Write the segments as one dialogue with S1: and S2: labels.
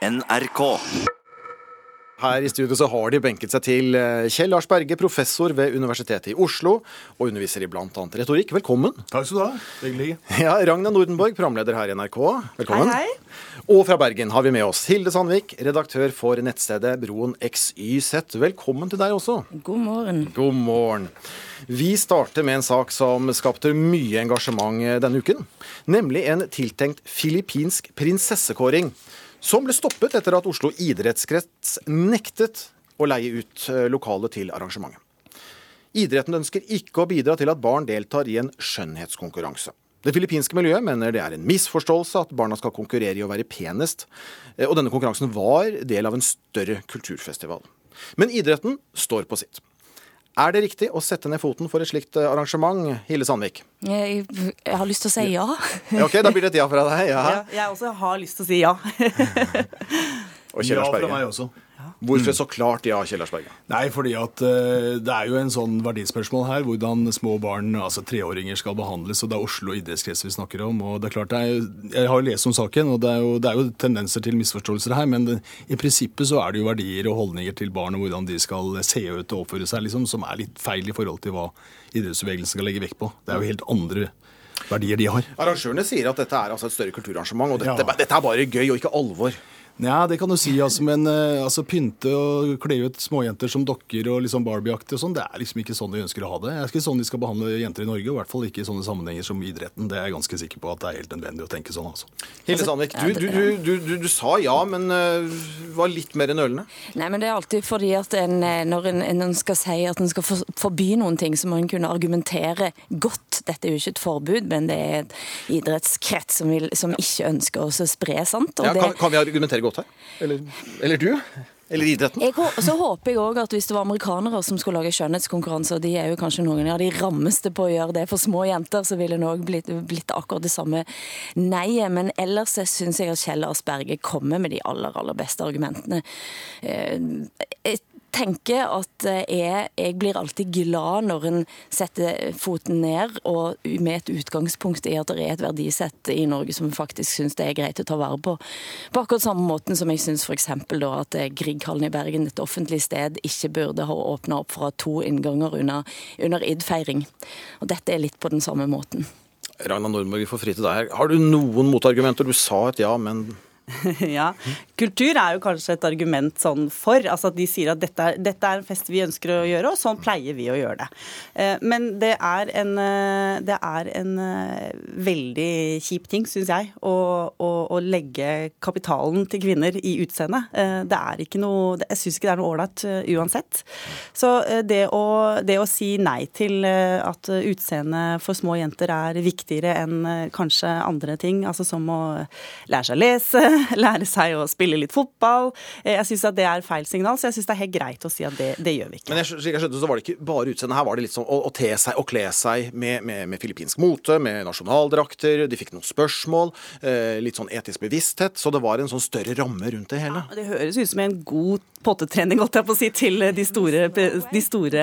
S1: NRK.
S2: Her i studio så har de benket seg til eh, Kjell Lars Berge, professor ved Universitetet i Oslo, og underviser i bl.a. retorikk. Velkommen.
S3: Takk skal du ha. Hyggelig.
S2: Ja, Ragna Nordenborg, programleder her i NRK. Velkommen.
S4: Hei, hei.
S2: Og fra Bergen har vi med oss Hilde Sandvik, redaktør for nettstedet Broen XYZ. Velkommen til deg også.
S4: God morgen.
S2: God morgen. Vi starter med en sak som skapte mye engasjement denne uken. Nemlig en tiltenkt filippinsk prinsessekåring. Som ble stoppet etter at Oslo idrettskrets nektet å leie ut eh, lokalet til arrangementet. Idretten ønsker ikke å bidra til at barn deltar i en skjønnhetskonkurranse. Det filippinske miljøet mener det er en misforståelse at barna skal konkurrere i å være penest, eh, og denne konkurransen var del av en større kulturfestival. Men idretten står på sitt. Er det riktig å sette ned foten for et slikt eh, arrangement, Hille Sandvik?
S4: Jeg, jeg har lyst til å si ja.
S2: Ja, Ok, da blir det et ja fra deg. Ja.
S5: Ja, jeg også har lyst til å si ja.
S2: Og Kjell
S3: Ja fra meg også.
S2: Hvorfor så klart ja, Kjell
S3: Nei, fordi at eh, det er jo en sånn verdispørsmål her, hvordan små barn, altså treåringer, skal behandles. og Det er Oslo idrettskrets vi snakker om. og det er klart, det er, Jeg har jo lest om saken, og det er jo, det er jo tendenser til misforståelser her. Men det, i prinsippet så er det jo verdier og holdninger til barn og hvordan de skal se ut og oppføre seg, liksom, som er litt feil i forhold til hva idrettsbevegelsen skal legge vekt på. Det er jo helt andre verdier de har.
S2: Arrangørene sier at dette er altså et større kulturarrangement, og dette,
S3: Ja.
S2: dette er bare gøy og ikke alvor.
S3: Ja, det kan du si, altså, men eh, altså, pynte og kle ut småjenter som dokker og liksom Barbie-aktig og sånn, det er liksom ikke sånn de ønsker å ha det. Det er ikke sånn de skal behandle jenter i Norge, og i hvert fall ikke i sånne sammenhenger som idretten. Det er jeg ganske sikker på at det er helt nødvendig å tenke sånn, altså.
S2: Hilde Sandvik, du, du, du, du, du, du sa ja, men uh, var litt mer nølende.
S4: Nei, men det er alltid fordi at en, eh, når en, en skal si at en skal for, forby noen ting, så må en kunne argumentere godt. Dette er jo ikke et forbud, men det er et idrettskrets som, vil, som ikke ønsker å spre sant. Og
S2: Ja, kan, kan vi argumentere godt her? Eller, eller du? Eller idretten?
S4: Jeg, så håper jeg òg at hvis det var amerikanere som skulle lage skjønnhetskonkurranse, og de er jo kanskje noen av de rammeste på å gjøre det for små jenter, så ville det òg blitt, blitt akkurat det samme nei-et. Men ellers syns jeg at Kjell Asberge kommer med de aller, aller beste argumentene. et Jeg tenker at eh, jeg, jeg blir alltid glad når en setter foten ned, og med et utgangspunkt i at det er et verdisett i Norge som faktisk syns det er greit å ta vare på. På akkurat samme måten som jeg syns f.eks. at eh, Grieghallen i Bergen, et offentlig sted, ikke burde ha åpna opp fra to innganger under, under id-feiring. Og dette er litt på den samme måten.
S2: Ragna Nordmorg, vi får fri til deg her. Har du noen motargumenter? Du sa et ja, men
S5: ja. Kultur er jo kanskje et argument sånn for. altså at De sier at dette er, dette er en fest vi ønsker å gjøre, og sånn pleier vi å gjøre det. Eh, Men det er en, eh, det er en eh, veldig kjip ting, syns jeg, å, å, å legge kapitalen til kvinner i utseendet. Det er ikke noe Jeg syns ikke det er noe ålreit uansett. Så det å, det å si nei til at utseendet for små jenter er viktigere enn kanskje andre ting, altså som å lære seg å lese, lære seg å spille litt fotball. Eh, Jeg syns at det er feil signal, så jeg syns det er helt greit å si at det, det gjør vi ikke.
S2: Men jeg, jeg skjønte, så var det ikke bare utseendet. Her var det litt sånn å, å te seg og kle seg med, med, med filippinsk mote, med nasjonaldrakter. De fikk noen spørsmål. Eh, litt sånn etisk bevissthet. Så det var en sånn større ramme rundt det hele.
S5: Ja, Det høres ut som en god pottetrening holdt jeg på å si, til de store, de store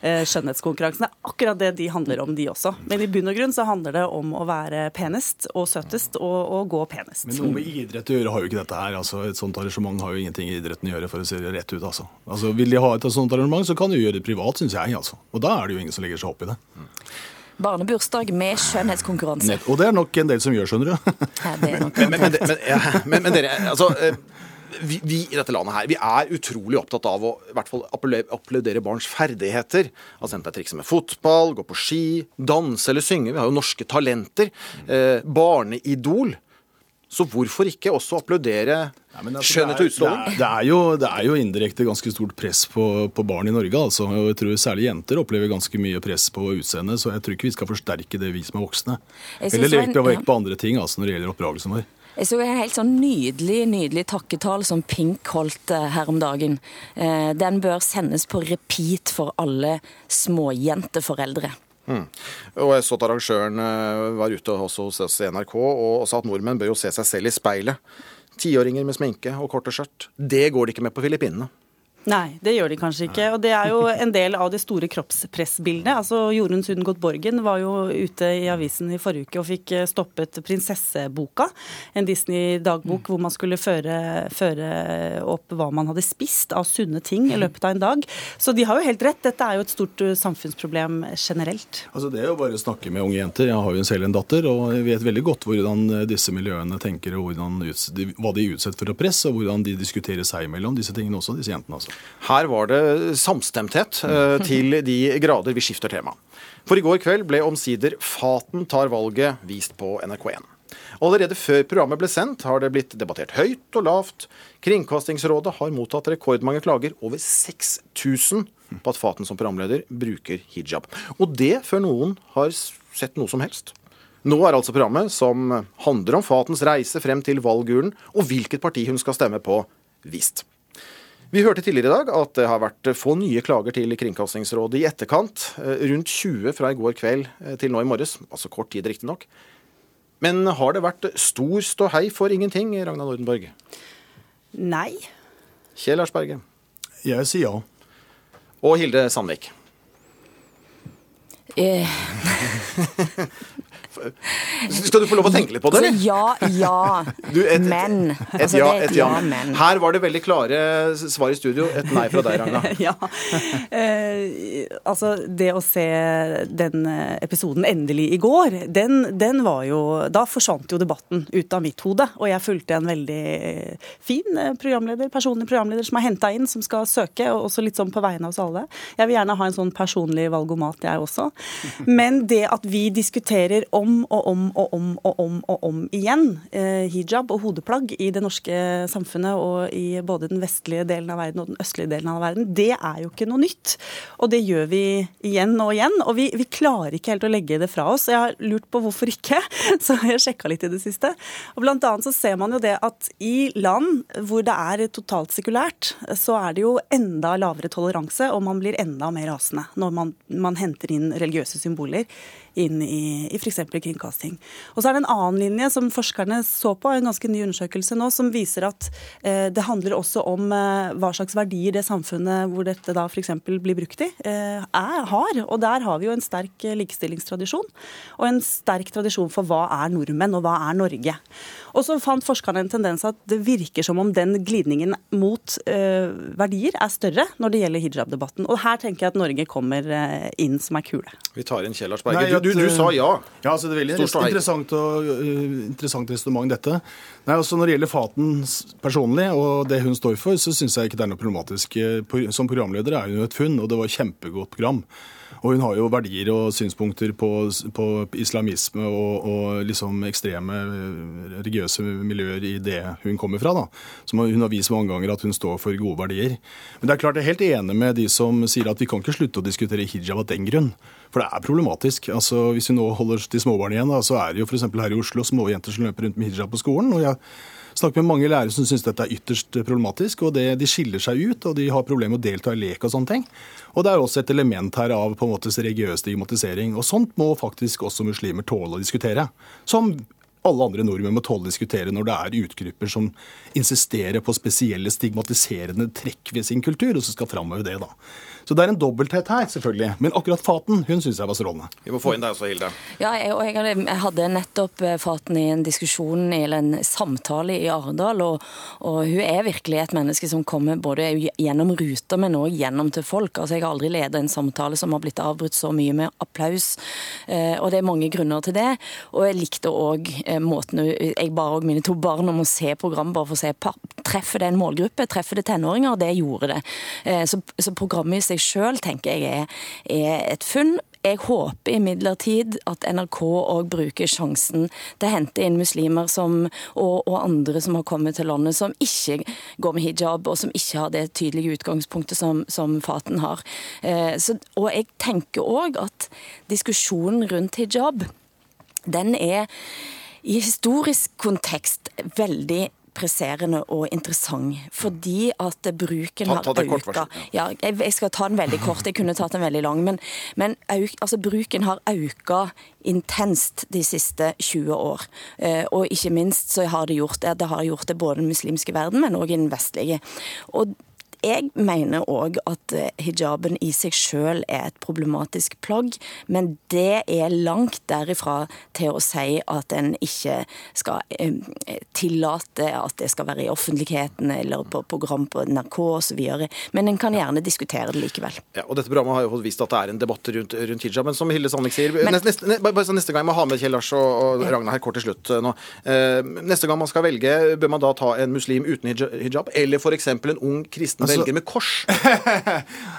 S5: eh, skjønnhetskonkurransene. Akkurat det de handler om, de også. Men i bunn og grunn så handler det om å være penest og søtest og, og gå penest.
S3: Men noe med idrett å gjøre har jo ikke dette her. altså Et sånt arrangement har jo ingenting i idretten å gjøre, for å se det rett ut. altså. Altså Vil de ha et sånt arrangement, så kan de gjøre det privat, syns jeg. altså. Og da er det jo ingen som legger seg opp i det.
S4: Barnebursdag med skjønnhetskonkurranse.
S3: Nett. Og det er nok en del som gjør, skjønner du.
S4: Ja, det er nok
S2: Men, men, men, men, ja, men, men dere, altså eh, vi, vi i dette landet her, vi er utrolig opptatt av å i hvert fall applaudere applaudere barns ferdigheter. Altså Enten det er trikse med fotball, gå på ski, danse eller synge. Vi har jo norske talenter. Eh, barneidol. Så hvorfor ikke også applaudere
S3: altså,
S2: skjønnhet og
S3: det,
S2: utstråling?
S3: det, er, det, jo, det er jo indirekte ganske stort press på, på barn i Norge. altså. Og jeg tror Særlig jenter opplever ganske mye press på utseendet, så jeg tror ikke vi skal forsterke det, vi som er voksne. Eller
S4: en-
S3: leke
S4: ja.
S3: på andre ting altså, når det gjelder oppdragelsen vår.
S4: Jeg så en helt sånn nydelig nydelig takketall som Pink holdt eh, her om dagen. Eh, Den bør sendes på repeat for alle småjenteforeldre.
S2: Og jeg så at arrangøren eh, var ute også hos oss i NRK og sa at nordmenn bør jo se seg selv i speilet. Tiåringer med sminke og korte skjørt. Det går det ikke med på Filippinene.
S5: Nei, det gjør de kanskje ikke. Og det er jo en del av det store kroppspressbildet. Altså, Jorunn Sundgodt Borgen var jo ute i avisen i forrige uke og fikk eh, stoppet Prinsesseboka, en Disney-dagbok hvor man skulle føre, føre, opp hva man hadde spist av sunne ting i løpet av en dag. Så de har jo helt rett. Dette er jo et stort eh, samfunnsproblem generelt.
S3: Altså, det er jo bare å snakke med unge jenter. Jeg har jo selv en datter, og jeg vet veldig godt hvordan eh, disse miljøene tenker, og hvordan, hva de utsetter for å presse, og hvordan de diskuterer seg imellom disse tingene også, disse jentene. altså.
S2: Her var det samstemthet eh, til de grader vi skifter tema. For i går kveld ble omsider Faten tar valget vist på NRK1. Allerede før programmet ble sendt, har det blitt debattert høyt og lavt. Kringkastingsrådet har mottatt rekordmange klager, over 6000, på at Faten som programleder bruker hijab. Og det før noen har sett noe som helst. Nå er altså programmet, som handler om Fatens reise frem til valgurnen, og hvilket parti hun skal stemme på, vist. Vi hørte tidligere i dag at det har vært få nye klager til Kringkastingsrådet i etterkant. Eh, rundt 20 fra i går kveld eh, til nå i morges, altså kort tid riktignok. Men har det vært stor ståhei for ingenting, Ragna Nordenborg?
S5: Nei.
S2: Kjell Lars Berge?
S3: Jeg sier ja.
S2: Og Hilde Sandvik?
S4: Eh.
S2: Skal du få lov å tenke litt på det?
S4: Altså, ja, ja,
S2: Du, et,
S4: men.
S2: Et,
S4: Altså,
S2: ja,
S4: det er
S2: et ja.
S4: men.
S2: Her var det veldig klare svar i studio. Et nei fra deg, Ragna.
S5: ja. Eh, altså, det å se den eh, episoden endelig i går, den, den, var jo Da forsvant jo debatten ut av mitt hode. Og jeg fulgte en veldig fin eh, programleder, personlig programleder som er henta inn, som skal søke, og også litt sånn på vegne av oss alle. Jeg vil gjerne ha en sånn personlig valgomat, jeg også. Men det at vi diskuterer om og om og om og om og om igjen eh, hijab og hodeplagg i det norske samfunnet og i både den vestlige delen av verden og den østlige delen av verden, det er jo ikke noe nytt. Og det gjør vi igjen og igjen. Og vi, vi klarer ikke helt å legge det fra oss. Jeg har lurt på hvorfor ikke, så jeg sjekka litt i det siste. Og blant annet så ser man jo det at i land hvor det er totalt sekulært, så er det jo enda lavere toleranse, og man blir enda mer rasende når man, man henter inn religiøse symboler inn i, i f.eks. kringkasting. Og så er det en annen linje som forskerne så på, en ganske ny undersøkelse nå, som viser at eh, det handler også om eh, hva slags verdier det samfunnet hvor dette da f.eks. blir brukt i, eh, er, har. Og der har vi jo en sterk likestillingstradisjon, og en sterk tradisjon for hva er nordmenn, og hva er Norge. Og så fant forskerne en tendens at det virker som om den glidningen mot verdier er større når det gjelder hijab-debatten. Og her tenker jeg at Norge kommer inn som er kule.
S2: Vi tar inn Kjell Lars Berge du, du, sa ja.
S3: Ja, altså Det er veldig interessant, og, uh, interessant resonnement, dette. Nei, altså Når det gjelder Faten personlig og det hun står for, så syns jeg ikke det er noe problematisk. Eh, som programleder er hun et funn, og det var et kjempegodt program. Og hun har jo verdier og synspunkter på, på islamisme og, og, liksom ekstreme eh, religiøse miljøer i det hun kommer fra. da. Som hun har vist mange ganger at hun står for gode verdier. Men det er klart jeg er helt enig med de som sier at vi kan ikke slutte å diskutere hijab av den grunn. For det er problematisk. Altså, Hvis vi nå holder til småbarn igjen, da, så er det jo f.eks. her i Oslo småjenter som løper rundt med hijab på skolen. og jeg snakker med mange lærere som syns dette er ytterst problematisk. og det, De skiller seg ut, og de har problemer med å delta i lek og sånne ting. Og det er også et element her av på en måte religiøs stigmatisering. Og sånt må faktisk også muslimer tåle å diskutere. Som alle andre nordmenn må tåle å diskutere når det er utgrupper som insisterer på spesielle stigmatiserende trekk ved sin kultur, og så skal framheve det. da. Så det er en dobbelthet her, selvfølgelig. Men akkurat Faten hun syns jeg var strålende.
S2: Vi må få inn deg også, Hilde.
S4: Ja, jeg, og jeg hadde, nettopp eh, Faten i en diskusjon eller en samtale i Arendal. Og, og, hun er virkelig et menneske som kommer både gjennom ruter, men òg gjennom til folk. Altså, Jeg har aldri ledet en samtale som har blitt avbrutt så mye med applaus. Eh, og det er mange grunner til det. Og jeg likte òg eh, måten Jeg ba òg mine to barn om å se programmet bare for å se treffer det en målgruppe, treffer det tenåringer. Det gjorde det. Så, så programmet i seg sjøl tenker jeg er, er et funn. Jeg håper imidlertid at NRK òg bruker sjansen til å hente inn muslimer som, og, og, andre som har kommet til landet som ikke går med hijab, og som ikke har det tydelige utgangspunktet som, som Faten har. Eh, så, og jeg tenker òg at diskusjonen rundt hijab, den er i historisk kontekst veldig presserende og interessant. Fordi at bruken har økt. Ja, jeg skal ta den veldig kort. Jeg kunne tatt den veldig lang. Men, men altså, bruken har økt intenst de siste 20 år. Eh, og ikke minst så har det gjort det. Det har gjort det både i den muslimske verden, men òg i den vestlige. Og jeg mener òg at eh, hijaben i seg sjøl er et problematisk plagg, men det er langt derifra til å si at en ikke skal eh, tillate at det skal være i offentligheten eller på program på NRK osv. Men en kan gjerne diskutere det likevel.
S2: Ja, og Dette programmet har jo fått vist at det er en debatt rundt, rundt hijab. Men som Hilde Sandvik sier,
S4: Men-
S2: neste, neste, bare, bare så neste gang jeg må ha med Kjell Lars og, og Ragnar her kort til slutt eh, nå. Eh, neste gang man skal velge, bør man da ta en muslim uten hijab, eller f.eks. en ung kristen velger med kors?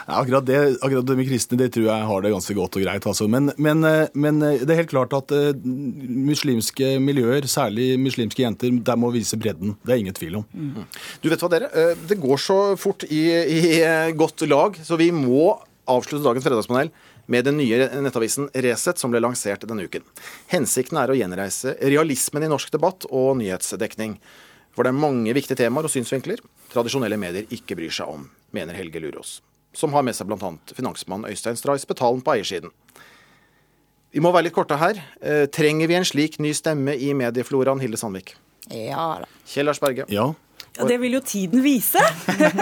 S3: Ja, akkurat, det, akkurat det med kristne det tror jeg har det ganske godt og greit. Altså. Men, men, eh, men eh, det er helt klart at uh, muslimske miljøer, særlig muslimske jenter, der må vise bredden. Det er ingen tvil om.
S2: Du vet hva, dere? Det går så fort i, i godt lag, så vi må avslutte dagens fredagspanel med den nye nettavisen Resett, som ble lansert denne uken. Hensikten er å gjenreise realismen i norsk debatt og nyhetsdekning. For det er mange viktige temaer og synsvinkler tradisjonelle medier ikke bryr seg om, mener Helge Lurås. Som har med seg bl.a. finansmann Øystein Stray Spetalen på eiersiden. Vi må være litt korte her. Eh, trenger vi en slik ny stemme i mediefloraen, Hilde Sandvik?
S4: Ja da.
S2: Kjell Lars Berge.
S3: Ja,
S5: Ja, det vil jo tiden vise.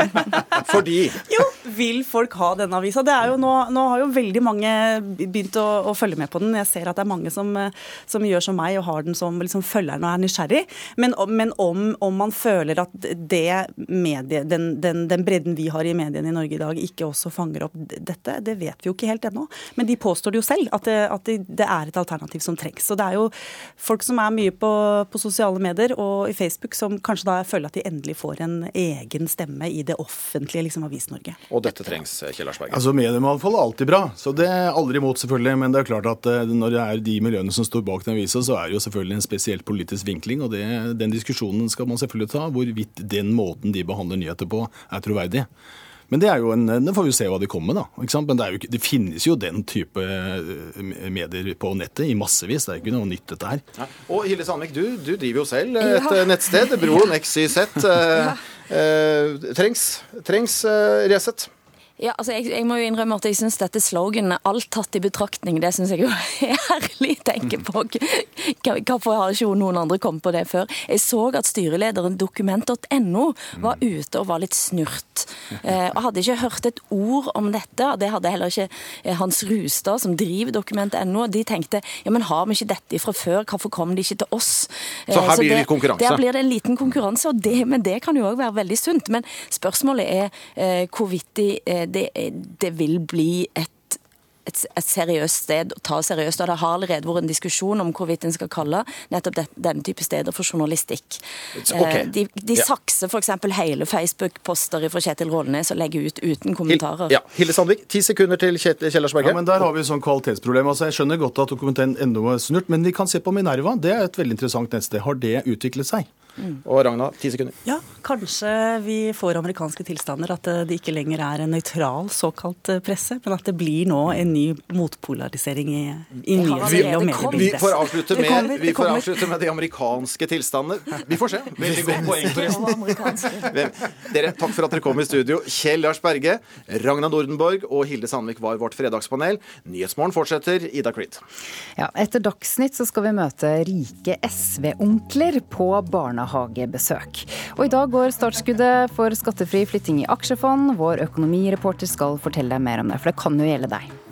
S2: Fordi
S5: Jo, vil folk ha denne avisa? Det er jo nå, nå har jo veldig mange begynt å, å følge med på den. Jeg ser at det er mange som, som gjør som meg og har den som liksom følgeren og er nysgjerrig. Men, men om, om man føler at det medie, den, den, den bredden vi har i mediene i Norge i dag, ikke også fanger opp dette, det vet vi jo ikke helt ennå. Men de påstår det jo selv, at det, at det, er et alternativ som trengs. Så det er jo folk som er mye på, på sosiale medier og i Facebook, som kanskje da føler at de endelig får en egen stemme i det offentlige liksom Avis-Norge.
S2: Og dette trengs, Kjell Lars Berge.
S3: Altså Mediemangfold er alltid bra, så det er aldri imot, selvfølgelig. Men det er klart at eh, når det er de miljøene som står bak den avisa, så er det jo selvfølgelig en spesiell politisk vinkling. Og det, den diskusjonen skal man selvfølgelig ta, hvorvidt den måten de behandler nyheter på, er troverdig. Men det er jo en, det får vi jo se hva de kommer med, da. Ikke sant? Men det, er jo ikke, det finnes jo den type eh, medier på nettet i massevis. Det er ikke noe nytt, dette her.
S2: Ja. Og Hilde Sandvik, du, du driver jo selv et ja. nettsted. Broen XYZ. Eh, eh, trengs trengs eh, Resett.
S4: Ja, altså jeg, jeg må jo innrømme at jeg syns dette sloganet 'alt tatt i betraktning', det syns jeg jo er herlig. tenker på. Hvorfor har ikke noen andre kommet på det før? Jeg så at styrelederen dokument.no var ute og var litt snurt. Eh, og hadde ikke hørt et ord om dette. Det hadde heller ikke eh, Hans Rustad, som driver dokument.no. De tenkte ja, men har vi ikke dette fra før, hvorfor kom de ikke til oss?
S2: Så her
S4: Eh,
S2: blir det litt konkurranse.
S4: Der blir det en liten konkurranse, og det, men det kan jo òg være veldig sunt. Men spørsmålet er eh, hvorvidt de, det, det vil bli et et, et seriøst sted å ta seriøst. Og det har allerede vært en diskusjon om hvorvidt en skal kalle nettopp det, denne type steder for journalistikk.
S2: Ok.
S4: Eh, De, de
S2: Ja.
S4: sakser f.eks. hele Facebook-poster fra Kjetil Rollnes og legger ut uten
S2: Hil
S4: kommentarer.
S2: ja, Hilde Sandvik, ti sekunder til Kjet- Kjell
S3: Ja, men Der har vi sånn kvalitetsproblem. Altså, jeg skjønner godt at dokumenten ennå er snurt, men vi kan se på Minerva. Det er et veldig interessant nettsted. Har det utviklet seg?
S2: Og Ragna, ti sekunder.
S5: Ja, kanskje vi får amerikanske tilstander. At eh, det ikke lenger er en nøytral såkalt eh, presse, men at det blir nå en ny motpolarisering i, i nyhetsbildet og
S4: mediebildet.
S2: Vi får avslutte med,
S5: kommer,
S2: vi får avslutte med de amerikanske tilstandene. Vi får se.
S3: Veldig godt poeng, forresten.
S2: Dere, takk for at dere kom i studio. Kjell Lars Berge, Ragna Nordenborg og Hilde Sandvik var vårt fredagspanel. Nyhetsmorgen fortsetter. Ida Creed.
S1: Ja, etter Dagsnytt så skal vi møte rike SV-onkler på barnehagebesøk. Og i dag går startskuddet for skattefri flytting i aksjefond. Vår økonomireporter skal fortelle deg mer om det, for det kan jo gjelde deg.